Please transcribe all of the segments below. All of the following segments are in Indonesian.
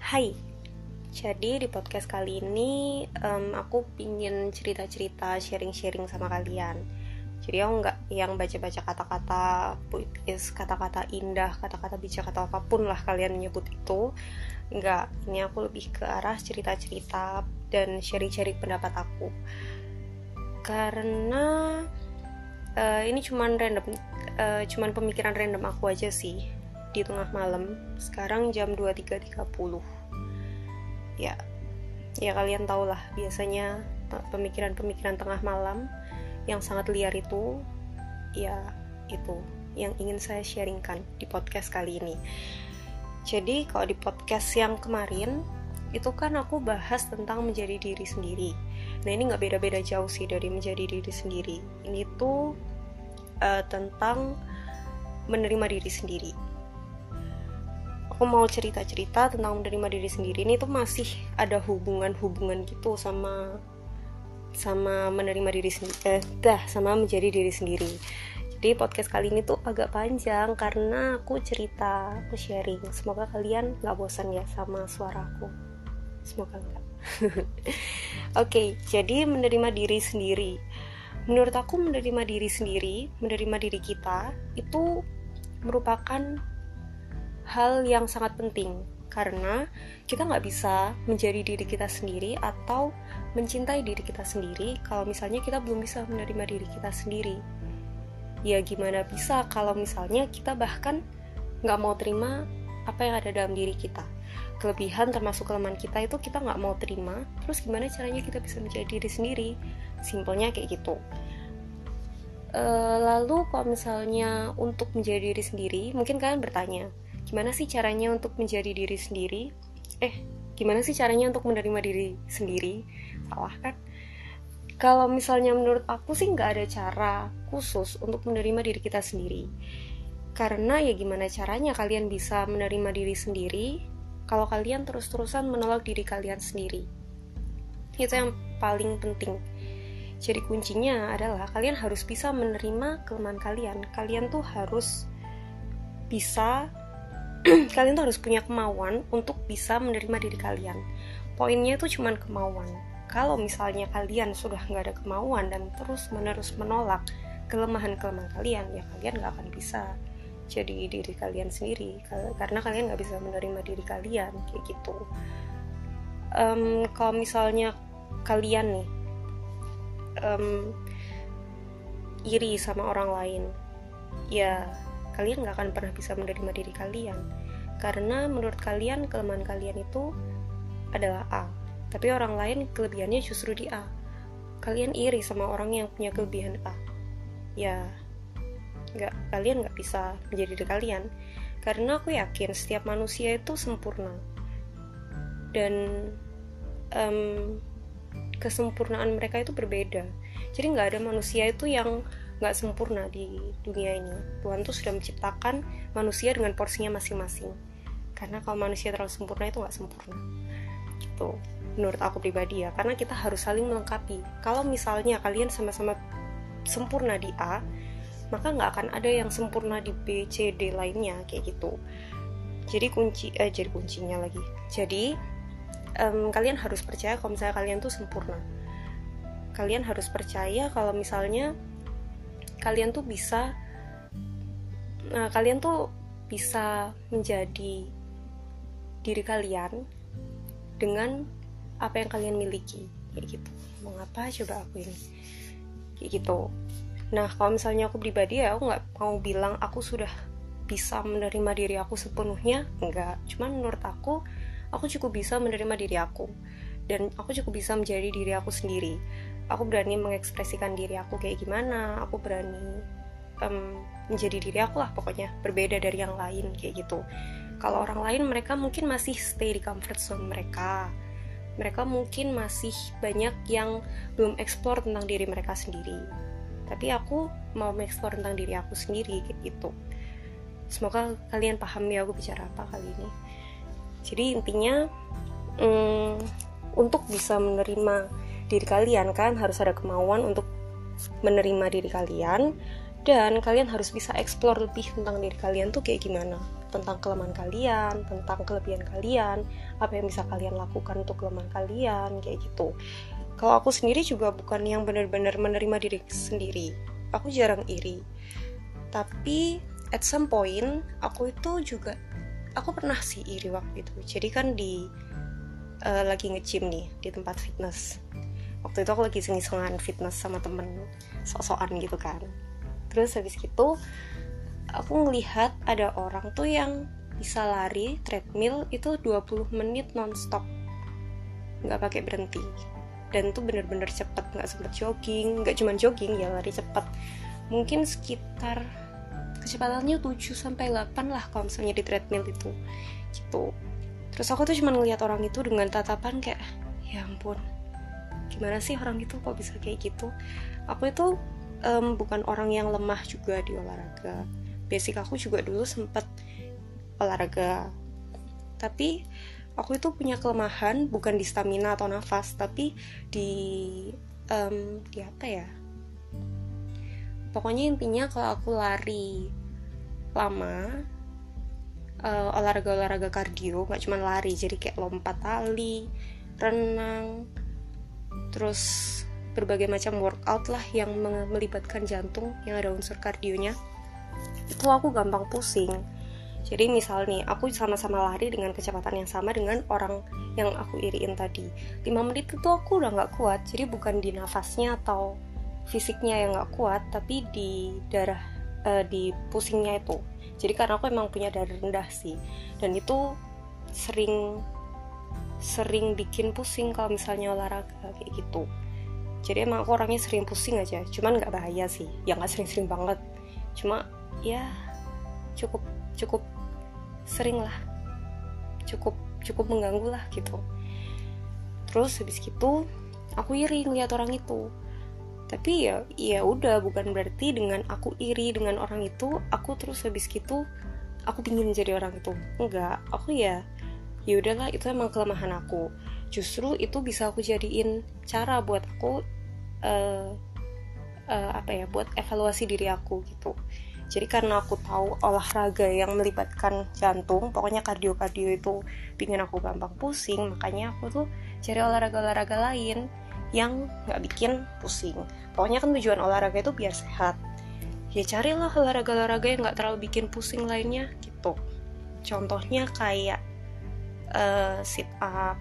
Hai, jadi di podcast kali ini um, aku pingin cerita-cerita, sharing-sharing sama kalian. Jadi aku nggak yang baca-baca kata-kata puitis, kata-kata indah, kata-kata bijak atau apa pun lah kalian menyebut itu. Nggak, ini aku lebih ke arah cerita-cerita dan sharing-sharing pendapat aku. Karena uh, ini cuman random, uh, cuman pemikiran random aku aja sih di tengah malam. Sekarang jam 23.30 ya ya kalian tau lah biasanya pemikiran-pemikiran tengah malam yang sangat liar itu ya itu yang ingin saya sharingkan di podcast kali ini. Jadi kalau di podcast yang kemarin itu kan aku bahas tentang menjadi diri sendiri nah ini nggak beda-beda jauh sih dari menjadi diri sendiri. Ini tuh uh, tentang menerima diri sendiri. Aku mau cerita-cerita tentang menerima diri sendiri. Ini tuh masih ada hubungan-hubungan gitu sama sama menerima diri sendiri eh, dah sama menjadi diri sendiri. Jadi podcast kali ini tuh agak panjang karena aku cerita aku sharing. Semoga kalian nggak bosan ya sama suaraku semoga enggak oke okay, jadi menerima diri sendiri. Menurut aku menerima diri sendiri menerima diri kita itu merupakan hal yang sangat penting. Karena kita nggak bisa menjadi diri kita sendiri atau mencintai diri kita sendiri kalau misalnya kita belum bisa menerima diri kita sendiri. Ya gimana bisa kalau misalnya kita bahkan nggak mau terima apa yang ada dalam diri kita kelebihan termasuk kelemahan kita itu kita nggak mau terima. Terus gimana caranya kita bisa menjadi diri sendiri? Simpelnya kayak gitu. E, lalu kalau misalnya untuk menjadi diri sendiri mungkin kalian bertanya gimana sih caranya untuk menjadi diri sendiri? Eh gimana sih caranya untuk menerima diri sendiri? Salah kan? Kalau misalnya menurut aku sih nggak ada cara khusus untuk menerima diri kita sendiri. Karena ya gimana caranya kalian bisa menerima diri sendiri kalau kalian terus-terusan menolak diri kalian sendiri. Itu yang paling penting. Jadi kuncinya adalah kalian harus bisa menerima kelemahan kalian. Kalian tuh harus bisa kalian tuh harus punya kemauan untuk bisa menerima diri kalian. Poinnya itu cuma kemauan. Kalau misalnya kalian sudah nggak ada kemauan dan terus menerus menolak kelemahan-kelemahan kalian ya kalian nggak akan bisa jadi diri kalian sendiri. Karena kalian nggak bisa menerima diri kalian kayak gitu. Um, kalau misalnya kalian nih um, iri sama orang lain ya kalian nggak akan pernah bisa menerima diri kalian. Karena menurut kalian kelemahan kalian itu adalah A. Tapi orang lain kelebihannya justru di A. Kalian iri sama orang yang punya kelebihan A. Ya nggak kalian nggak bisa menjadi diri kalian. Karena aku yakin setiap manusia itu sempurna. Dan um, kesempurnaan mereka itu berbeda. Jadi nggak ada manusia itu yang nggak sempurna di dunia ini. Tuhan tuh sudah menciptakan manusia dengan porsinya masing-masing. Karena kalau manusia terlalu sempurna itu nggak sempurna. Gitu menurut aku pribadi ya. Karena kita harus saling melengkapi. Kalau misalnya kalian sama-sama sempurna di A maka nggak akan ada yang sempurna di B, C, D lainnya kayak gitu. Jadi kunci eh jadi kuncinya lagi. Jadi um, kalian harus percaya kalau misalnya kalian tuh sempurna. Kalian harus percaya kalau misalnya kalian tuh bisa nah kalian tuh bisa menjadi diri kalian dengan apa yang kalian miliki. Kayak gitu. Mau ngapa? Coba aku ini. Kayak gitu nah kalau misalnya aku pribadi ya aku nggak mau bilang aku sudah bisa menerima diri aku sepenuhnya enggak cuman menurut aku aku cukup bisa menerima diri aku. Dan aku cukup bisa menjadi diri aku sendiri. Aku berani mengekspresikan diri aku kayak gimana aku berani um, menjadi diri aku lah pokoknya berbeda dari yang lain kayak gitu. Kalau orang lain mereka mungkin masih stay di comfort zone mereka. Mereka mungkin masih banyak yang belum eksplor tentang diri mereka sendiri tapi aku mau mengeksplor tentang diri aku sendiri kayak gitu. Semoga kalian paham ya aku bicara apa kali ini. Jadi intinya um, untuk bisa menerima diri kalian kan harus ada kemauan untuk menerima diri kalian dan kalian harus bisa explore lebih tentang diri kalian tuh kayak gimana. Tentang kelemahan kalian tentang kelebihan kalian apa yang bisa kalian lakukan untuk kelemahan kalian kayak gitu kalau aku sendiri juga bukan yang benar-benar menerima diri sendiri. Aku jarang iri. Tapi at some point aku itu juga aku pernah sih iri waktu itu. Jadi kan di uh, lagi nge-gym nih di tempat fitness. Waktu itu aku lagi sengi-sengan fitness sama temen sok-sokan gitu kan. Terus habis gitu aku ngelihat ada orang tuh yang bisa lari treadmill itu 20 menit nonstop. Nggak pakai berhenti dan tuh bener-bener cepet nggak sempet jogging nggak cuma jogging ya lari cepet. Mungkin sekitar kecepatannya 7 sampai 8 lah kalau misalnya di treadmill itu gitu. Terus aku tuh cuma ngelihat orang itu dengan tatapan kayak ya ampun gimana sih orang itu kok bisa kayak gitu? Aku itu um, bukan orang yang lemah juga di olahraga. Basic aku juga dulu sempet olahraga. Tapi aku itu punya kelemahan bukan di stamina atau nafas tapi di um, di apa ya? Pokoknya intinya kalau aku lari lama uh, olahraga-olahraga kardio nggak cuma lari jadi kayak lompat tali renang terus berbagai macam workout lah yang melibatkan jantung yang ada unsur kardionya. Itu aku gampang pusing jadi misal nih aku sama-sama lari dengan kecepatan yang sama dengan orang yang aku iriin tadi. 5 menit itu aku udah nggak kuat jadi bukan di nafasnya atau fisiknya yang nggak kuat tapi di darah uh, di pusingnya itu. Jadi karena aku emang punya darah rendah sih. Dan itu sering sering bikin pusing kalau misalnya olahraga kayak gitu. Jadi emang aku orangnya sering pusing aja cuman nggak bahaya sih. Ya nggak sering-sering banget. Cuma ya cukup cukup sering lah cukup cukup mengganggu lah gitu. Terus habis gitu aku iri ngeliat orang itu. Tapi ya ya udah bukan berarti dengan aku iri dengan orang itu aku terus habis gitu aku pingin jadi orang itu. Enggak aku ya ya udahlah itu emang kelemahan aku. Justru itu bisa aku jadiin cara buat aku uh, uh, apa ya buat evaluasi diri aku gitu jadi karena aku tahu olahraga yang melibatkan jantung pokoknya kardio kardio itu bikin aku gampang pusing makanya aku tuh cari olahraga olahraga lain yang nggak bikin pusing. Pokoknya kan tujuan olahraga itu biar sehat. Ya carilah olahraga olahraga yang nggak terlalu bikin pusing lainnya gitu. Contohnya kayak uh, sit up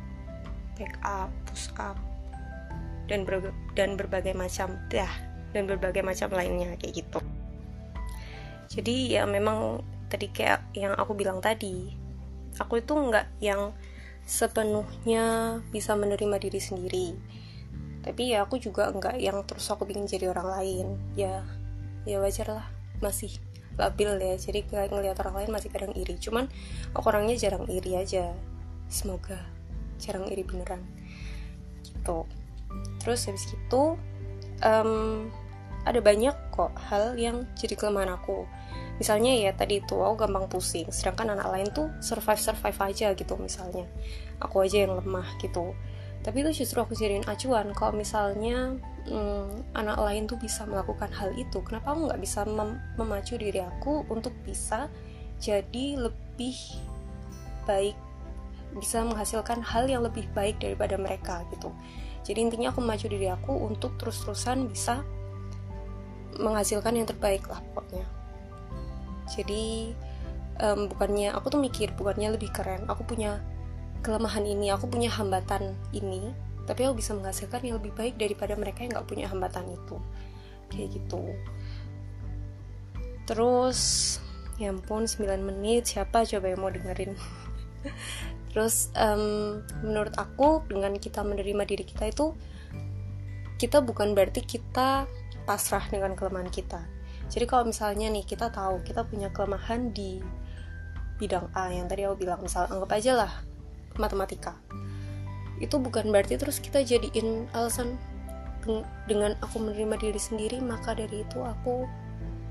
back up push up dan ber dan berbagai macam ya dan berbagai macam lainnya kayak gitu jadi ya memang tadi kayak yang aku bilang tadi aku itu nggak yang sepenuhnya bisa menerima diri sendiri. Tapi ya aku juga enggak yang terus aku bikin jadi orang lain. Ya ya wajar lah masih labil ya jadi kayak ngelihat orang lain masih kadang iri. Cuman aku orangnya jarang iri aja. Semoga jarang iri beneran. Gitu. Terus habis itu um, ada banyak kok hal yang jadi kelemahan aku misalnya ya tadi itu aku gampang pusing. Sedangkan anak lain tuh survive survive aja gitu misalnya. Aku aja yang lemah gitu. Tapi itu justru aku jadiin acuan kalau misalnya hmm, anak lain tuh bisa melakukan hal itu kenapa aku nggak bisa mem memacu diri aku untuk bisa jadi lebih baik bisa menghasilkan hal yang lebih baik daripada mereka gitu. Jadi intinya aku memacu diri aku untuk terus-terusan bisa menghasilkan yang terbaik lah pokoknya jadi um, bukannya aku tuh mikir bukannya lebih keren aku punya kelemahan ini aku punya hambatan ini tapi aku bisa menghasilkan yang lebih baik daripada mereka yang nggak punya hambatan itu. Kayak gitu. Terus ya ampun 9 menit siapa coba yang mau dengerin? Terus um, menurut aku dengan kita menerima diri kita itu kita bukan berarti kita pasrah dengan kelemahan kita jadi kalau misalnya nih kita tahu kita punya kelemahan di bidang A yang tadi aku bilang misal anggap aja lah matematika. Itu bukan berarti terus kita jadiin alasan dengan aku menerima diri sendiri maka dari itu aku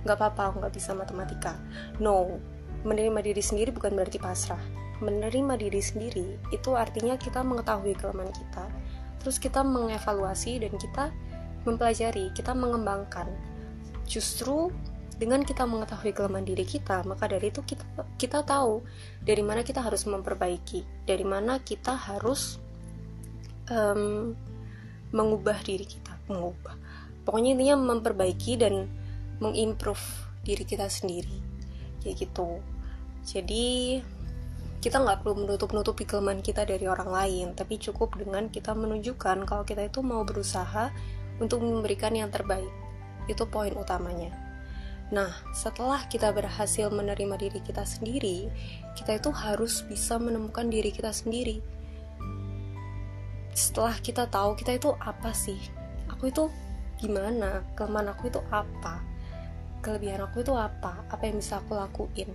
nggak apa-apa aku nggak bisa matematika. No menerima diri sendiri bukan berarti pasrah. Menerima diri sendiri itu artinya kita mengetahui kelemahan kita terus kita mengevaluasi dan kita mempelajari kita mengembangkan justru dengan kita mengetahui kelemahan diri kita maka dari itu kita kita tahu dari mana kita harus memperbaiki dari mana kita harus um, mengubah diri kita mengubah. Pokoknya intinya memperbaiki dan mengimprove diri kita sendiri kayak gitu. Jadi kita nggak perlu menutup-nutupi kelemahan kita dari orang lain tapi cukup dengan kita menunjukkan kalau kita itu mau berusaha untuk memberikan yang terbaik itu poin utamanya Nah, setelah kita berhasil menerima diri kita sendiri, kita itu harus bisa menemukan diri kita sendiri. Setelah kita tahu kita itu apa sih, aku itu gimana, kelemahan aku itu apa, kelebihan aku itu apa, apa yang bisa aku lakuin.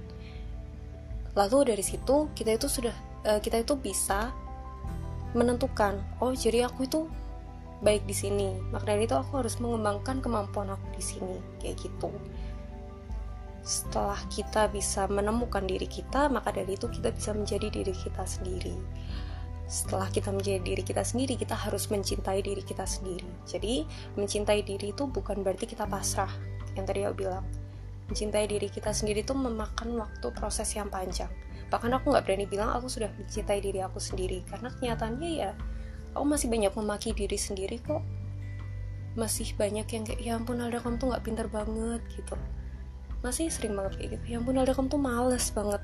Lalu dari situ kita itu sudah uh, kita itu bisa menentukan, oh jadi aku itu baik di sini. Maka dari itu aku harus mengembangkan kemampuan aku di sini, kayak gitu setelah kita bisa menemukan diri kita, maka dari itu kita bisa menjadi diri kita sendiri. Setelah kita menjadi diri kita sendiri, kita harus mencintai diri kita sendiri. Jadi, mencintai diri itu bukan berarti kita pasrah, yang tadi aku bilang. Mencintai diri kita sendiri itu memakan waktu proses yang panjang. Bahkan aku nggak berani bilang aku sudah mencintai diri aku sendiri, karena kenyataannya ya, aku masih banyak memaki diri sendiri kok. Masih banyak yang kayak, ya ampun Alda kamu tuh nggak pinter banget gitu. Masih sering banget kayak gitu. Ya ampun Alda kamu tuh males banget.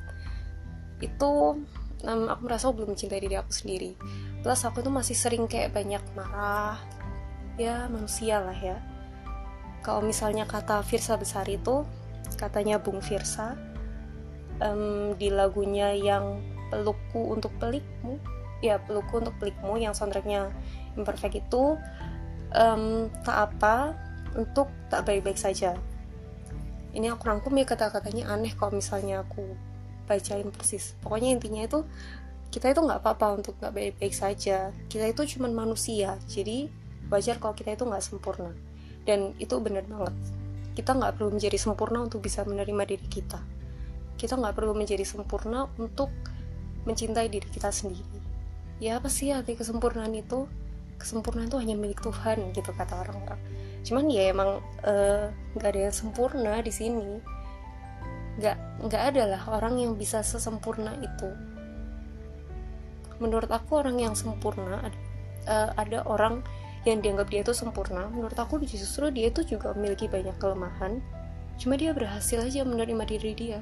Itu um, aku merasa aku belum mencintai diri aku sendiri. Plus aku tuh masih sering kayak banyak marah. Ya manusia lah ya. Kalau misalnya kata Firsa Besar itu katanya Bung Firsa um, di lagunya yang pelukku untuk pelikmu ya pelukku untuk pelikmu yang soundtracknya imperfect itu um, tak apa untuk tak baik-baik saja. Ini aku rangkum ya kata-katanya aneh kalau misalnya aku bacain persis. Pokoknya intinya itu kita itu nggak apa-apa untuk nggak baik-baik saja. Kita itu cuma manusia jadi wajar kalau kita itu nggak sempurna. Dan itu benar banget. Kita nggak perlu menjadi sempurna untuk bisa menerima diri kita. Kita nggak perlu menjadi sempurna untuk mencintai diri kita sendiri ya apa sih arti kesempurnaan itu? Kesempurnaan itu hanya milik Tuhan gitu kata orang-orang cuman ya emang eh, nggak uh, ada yang sempurna di sini. Nggak nggak ada lah orang yang bisa sesempurna itu. Menurut aku orang yang sempurna ada, uh, ada orang yang dianggap dia itu sempurna. Menurut aku justru dia itu juga memiliki banyak kelemahan. Cuma dia berhasil aja menerima diri dia.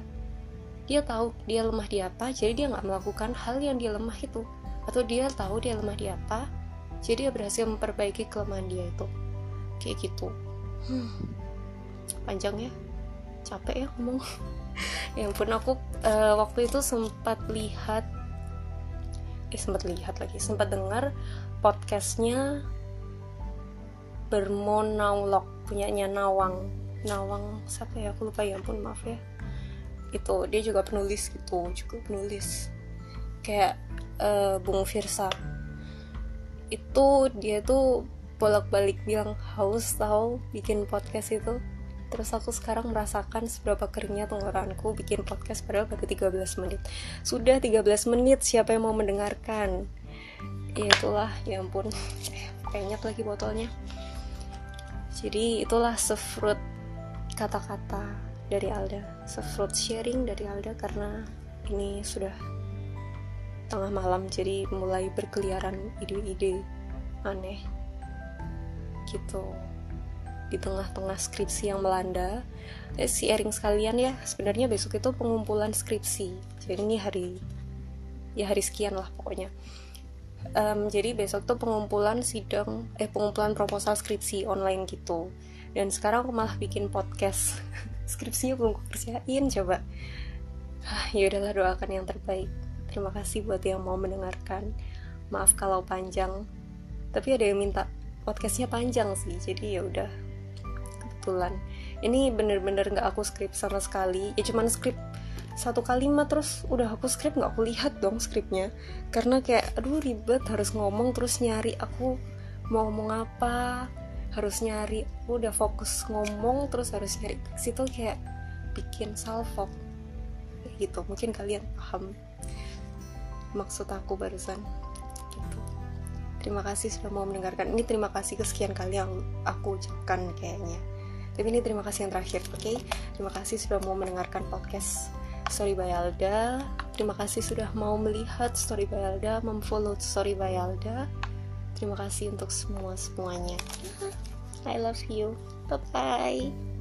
Dia tahu dia lemah di apa jadi dia nggak melakukan hal yang dia lemah itu atau dia tahu dia lemah di apa jadi dia berhasil memperbaiki kelemahan dia itu. Kayak gitu. Hmm, panjang ya. Capek ya ngomong. Ya ampun aku uh, waktu itu sempat lihat eh sempat lihat lagi sempat dengar podcastnya bermonolog punyanya Nawang. Nawang siapa ya? Aku lupa ya ampun maaf ya. Itu dia juga penulis gitu juga penulis. Kayak uh, Bung Firsa. Itu dia tuh bolak-balik bilang haus tau bikin podcast itu. Terus aku sekarang merasakan seberapa keringnya tenggorokanku bikin podcast padahal baru 13 menit. Sudah 13 menit siapa yang mau mendengarkan? Ya itulah ya ampun. Penyet lagi botolnya. Jadi itulah sefruit kata-kata dari Alda. Sefruit sharing dari Alda karena ini sudah tengah malam jadi mulai berkeliaran ide-ide aneh gitu. Di tengah-tengah skripsi yang melanda. Eh, sharing sekalian ya sebenarnya besok itu pengumpulan skripsi. Jadi ini hari ya hari sekian lah pokoknya. Um, jadi besok tuh pengumpulan sidang eh pengumpulan proposal skripsi online gitu. Dan sekarang aku malah bikin podcast. Skripsinya belum kerjain coba. Ah, ya udahlah doakan yang terbaik terima kasih buat yang mau mendengarkan. Maaf kalau panjang tapi ada yang minta podcastnya panjang sih jadi ya udah kebetulan. Ini bener-bener nggak aku skrip sama sekali ya cuman skrip satu kalimat terus udah aku skrip nggak aku lihat dong skripnya karena kayak aduh ribet harus ngomong terus nyari aku mau ngomong apa harus nyari aku udah fokus ngomong terus harus nyari situ kayak bikin salvo. Gitu mungkin kalian paham maksud aku barusan. Terima kasih sudah mau mendengarkan. Ini terima kasih kesekian kali yang aku ucapkan kayaknya. tapi ini terima kasih yang terakhir oke? Okay? terima kasih sudah mau mendengarkan podcast Story by Alda. Terima kasih sudah mau melihat Story by Alda memfollow Story by Alda. Terima kasih untuk semua semuanya. I love you. Bye bye